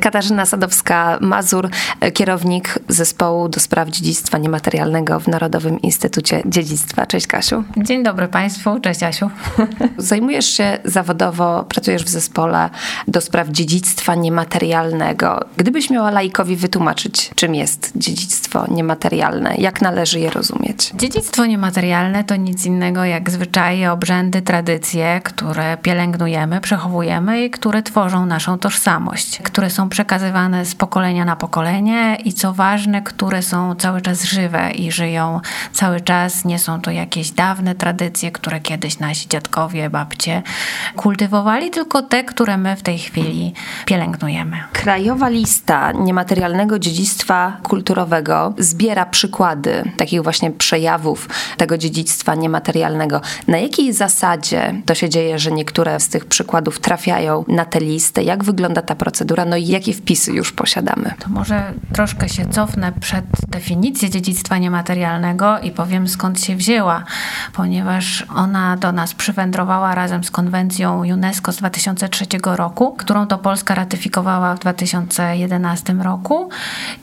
Katarzyna Sadowska-Mazur, kierownik zespołu do spraw dziedzictwa niematerialnego w Narodowym Instytucie Dziedzictwa. Cześć Kasiu. Dzień dobry Państwu, cześć Asiu. Zajmujesz się zawodowo, pracujesz w zespole do spraw dziedzictwa niematerialnego. Gdybyś miała laikowi wytłumaczyć, czym jest dziedzictwo niematerialne, jak należy je rozumieć? Dziedzictwo niematerialne to nic innego jak zwyczaje, obrzędy, tradycje, które pielęgnujemy, przechowujemy i które tworzą naszą tożsamość, które są przekazywane z pokolenia na pokolenie i co ważne, które są cały czas żywe i żyją cały czas. Nie są to jakieś dawne tradycje, które kiedyś nasi dziadkowie, babcie kultywowali, tylko te, które my w tej chwili pielęgnujemy. Krajowa lista niematerialnego dziedzictwa kulturowego zbiera przykłady takich właśnie przejawów tego dziedzictwa niematerialnego. Na jakiej zasadzie to się dzieje, że niektóre z tych przykładów trafiają na tę listę? Jak wygląda ta procedura? No i jakie wpisy już posiadamy? To może troszkę się cofnę przed definicję dziedzictwa niematerialnego i powiem skąd się wzięła, ponieważ ona do nas przywędrowała razem z konwencją UNESCO z 2003 roku, którą to Polska ratyfikowała w 2011 roku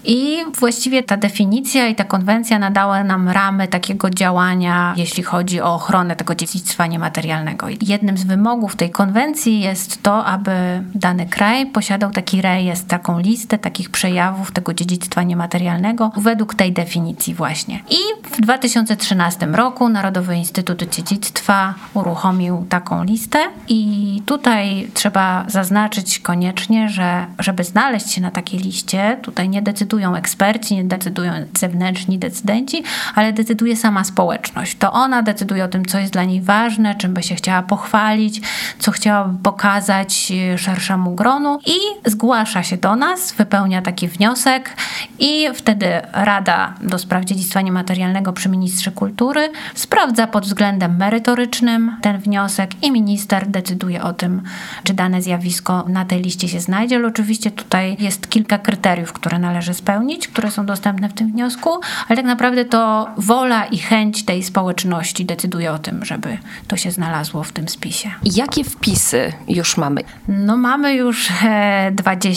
i właściwie ta definicja i ta konwencja nadały nam ramy takiego działania, jeśli chodzi o ochronę tego dziedzictwa niematerialnego. Jednym z wymogów tej konwencji jest to, aby dany kraj posiadał taki rejestr, taką listę takich przejawów tego dziedzictwa niematerialnego według tej definicji właśnie. I w 2013 roku Narodowy Instytut Dziedzictwa uruchomił taką listę i tutaj trzeba zaznaczyć koniecznie, że żeby znaleźć się na takiej liście, tutaj nie decydują eksperci, nie decydują zewnętrzni decydenci, ale decyduje sama społeczność. To ona decyduje o tym, co jest dla niej ważne, czym by się chciała pochwalić, co chciałaby pokazać szerszemu gronu i zgłasza się do nas, wypełnia taki wniosek i wtedy Rada do Spraw Dziedzictwa Niematerialnego przy Ministrze Kultury sprawdza pod względem merytorycznym ten wniosek i minister decyduje o tym, czy dane zjawisko na tej liście się znajdzie, ale oczywiście tutaj jest kilka kryteriów, które należy spełnić, które są dostępne w tym wniosku, ale tak naprawdę to wola i chęć tej społeczności decyduje o tym, żeby to się znalazło w tym spisie. Jakie wpisy już mamy? No mamy już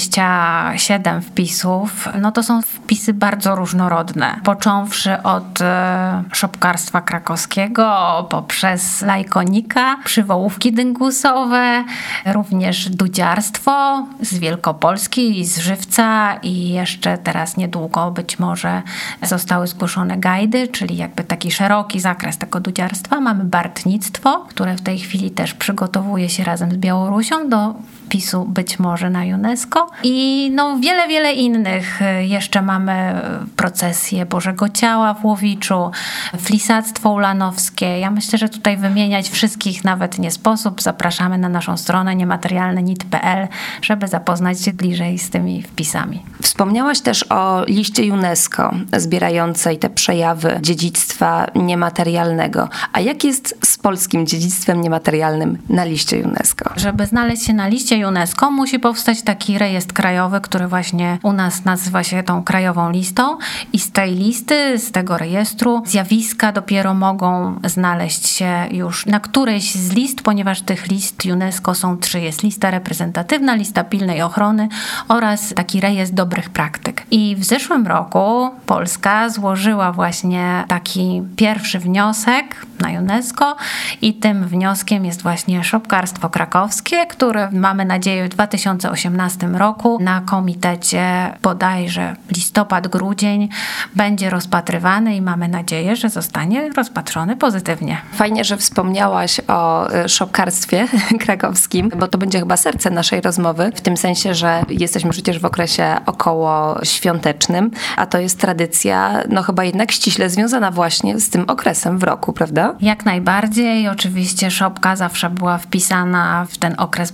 27 wpisów. No to są wpisy bardzo różnorodne. Począwszy od e, szopkarstwa krakowskiego, poprzez lajkonika, przywołówki dyngusowe, również dudziarstwo z Wielkopolski z Żywca i jeszcze teraz niedługo być może zostały zgłoszone gajdy, czyli jakby taki szeroki zakres tego dudziarstwa. Mamy bartnictwo, które w tej chwili też przygotowuje się razem z Białorusią do wpisu być może na UNESCO i no wiele, wiele innych. Jeszcze mamy procesję Bożego Ciała w Łowiczu, flisactwo ulanowskie. Ja myślę, że tutaj wymieniać wszystkich nawet nie sposób. Zapraszamy na naszą stronę niematerialne.nit.pl, żeby zapoznać się bliżej z tymi wpisami. Wspomniałaś też o liście UNESCO zbierającej te przejawy dziedzictwa niematerialnego. A jak jest z polskim dziedzictwem niematerialnym na liście UNESCO? Żeby znaleźć się na liście UNESCO, musi powstać taki rejestr krajowy, który właśnie u nas nazywa się tą krajową listą i z tej listy, z tego rejestru zjawiska dopiero mogą znaleźć się już na którejś z list, ponieważ tych list UNESCO są trzy. Jest lista reprezentatywna, lista pilnej ochrony oraz taki rejestr dobrych praktyk. I w zeszłym roku Polska złożyła właśnie taki pierwszy wniosek na UNESCO i tym wnioskiem jest właśnie szopkarstwo krakowskie, które mamy nadzieję w 2018 roku na komitecie bodajże listopad, grudzień będzie rozpatrywany i mamy nadzieję, że zostanie rozpatrzony pozytywnie. Fajnie, że wspomniałaś o y, szopkarstwie krakowskim, bo to będzie chyba serce naszej rozmowy, w tym sensie, że jesteśmy przecież w okresie około świątecznym, a to jest tradycja, no chyba jednak ściśle związana właśnie z tym okresem w roku, prawda? Jak najbardziej. Oczywiście szopka zawsze była wpisana w ten okres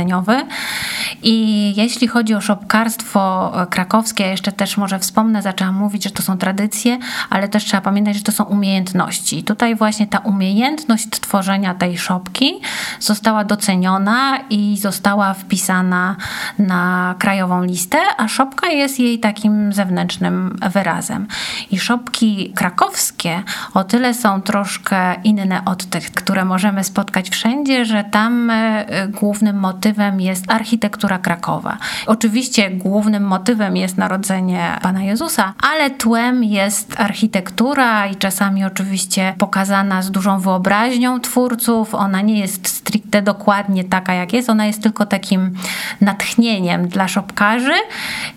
bożonarodzeniowy. I jeśli chodzi o szopkarstwo krakowskie, ja jeszcze też może wspomnę, zaczęłam mówić, że to są tradycje, ale też trzeba pamiętać, że to są umiejętności. Tutaj właśnie ta umiejętność tworzenia tej szopki została doceniona i została wpisana na krajową listę, a szopka jest jej takim zewnętrznym wyrazem. I szopki krakowskie o tyle są troszkę inne od tych, które możemy spotkać wszędzie, że tam e, głównym motywem jest architektura Krakowa. Oczywiście głównym motywem jest narodzenie Pana Jezusa, ale tłem jest architektura i czasami oczywiście pokazana z dużą wyobraźnią twórców. Ona nie jest stricte dokładnie taka, jak jest, ona jest tylko takim natchnieniem dla szopkarzy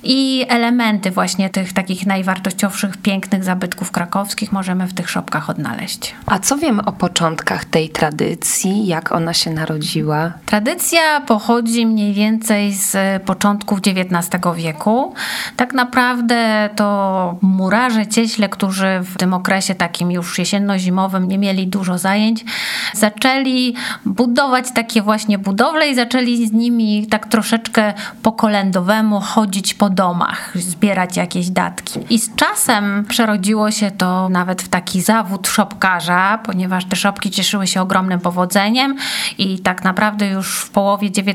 i elementy właśnie tych takich najwartościowszych, pięknych zabytków krakowskich możemy w tych szopkach odnaleźć. A co wiemy o początkach tej tradycji? Jak ona się narodziła? Tradycja pochodzi mniej więcej z początków XIX wieku. Tak naprawdę to murarze, cieśle, którzy w tym okresie takim już jesienno-zimowym nie mieli dużo zajęć, zaczęli budować takie właśnie budowle i zaczęli z nimi tak troszeczkę po kolędowemu chodzić po domach, zbierać jakieś datki. I z czasem przerodziło się to nawet w taki zawód szopkarza, ponieważ te szopki cieszyły się ogromnym powodzeniem i tak naprawdę już w połowie XIX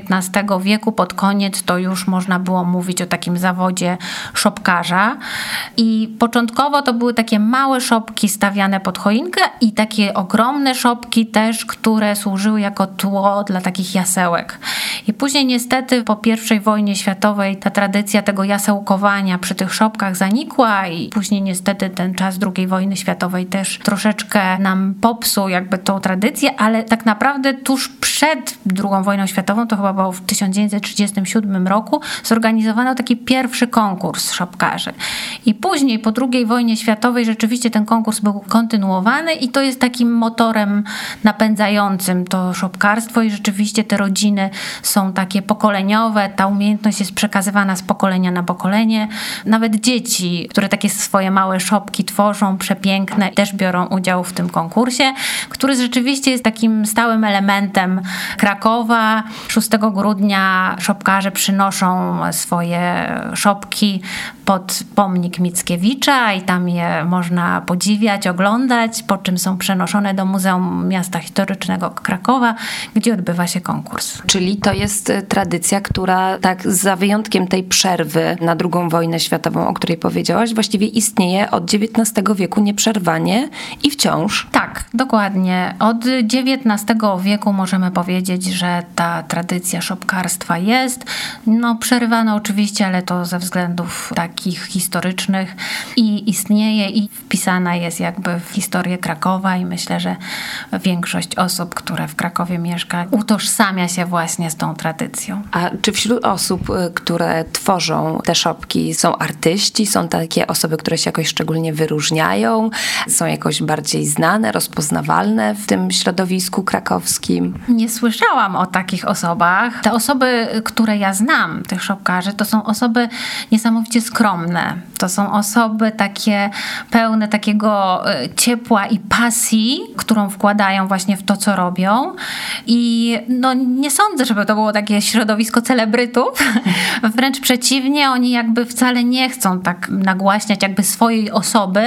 wieku, pod koniec, to już można było mówić o takim zawodzie szopkarza. I początkowo to były takie małe szopki stawiane pod choinkę i takie ogromne szopki też, które służyły jako tło dla takich jasełek. I później niestety po I wojnie światowej ta tradycja tego jasełkowania przy tych szopkach zanikła i później niestety ten czas II wojny światowej też troszeczkę nam popsuł jakby tą tradycję, ale tak naprawdę tuż przed II wojną światową, to chyba w 1937 roku, zorganizowano taki pierwszy konkurs szopkarzy. I później po II wojnie światowej rzeczywiście ten konkurs był kontynuowany i to jest takim motorem napędzającym to szopkarstwo i rzeczywiście te rodziny są takie pokoleniowe, ta umiejętność jest przekazywana z pokolenia na pokolenie. Nawet dzieci, które takie swoje małe szopki tworzą, przepiękne, też biorą udział w tym konkursie, który rzeczywiście jest takim stałym elementem Krakowa. 6 grudnia szopkarze przynoszą swoje szopki pod pomnik Mickiewicza i tam je można podziwiać, oglądać, po czym są przenoszone do Muzeum Miasta Historycznego Krakowa, gdzie odbywa się konkurs. Czyli to jest e, tradycja, która tak za wyjątkiem tej przerwy na II wojnę światową, o której powiedziałaś, właściwie istnieje od XIX wieku nieprzerwanie i wciąż. Tak, dokładnie. Od XIX wieku możemy powiedzieć, że ta tradycja szopkarstwa jest. No przerywano oczywiście, ale to ze względów takich historycznych i istnieje i wpisana jest jakby w historię Krakowa i myślę, że większość osób, które w Krakowie mieszka, utożsamia się właśnie z tą tradycją. A czy wśród osób, y, które tworzą te szopki są artyści, są takie osoby, które się jakoś szczególnie wyróżniają, są jakoś bardziej znane, rozpoznawalne w tym środowisku krakowskim? Nie słyszałam o takich osobach. Te osoby, które ja znam, tych szopkarzy, to są osoby niesamowicie skromne. To są osoby takie pełne takiego y, ciepła i pasji, którą wkładają właśnie w to, co robią. I no, nie sądzę, żeby to było takie środowisko celebrytów. Wręcz przeciwnie, oni jakby wcale nie chcą tak nagłaśniać jakby swojej osoby.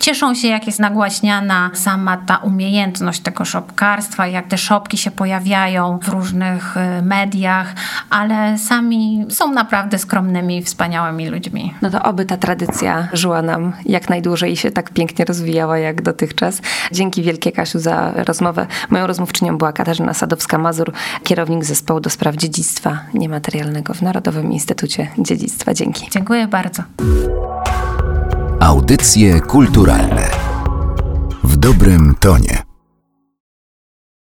Cieszą się, jak jest nagłaśniana sama ta umiejętność tego szopkarstwa, jak te szopki się pojawiają w różnych y, mediach, ale sami są naprawdę skromnymi, wspaniałymi ludźmi. No to oby ta tradycja żyła nam jak najdłużej i się tak pięknie rozwijała jak dotychczas. Dzięki wielkie Kasiu za rozmowę. Moją rozmówczynią była Katarzyna Sadowska-Mazur, kierownik zespołu do spraw dziedzictwa niematerialnego w Narodowym Instytucie Dziedzictwa. Dzięki. Dziękuję bardzo. Audycje kulturalne w dobrym tonie.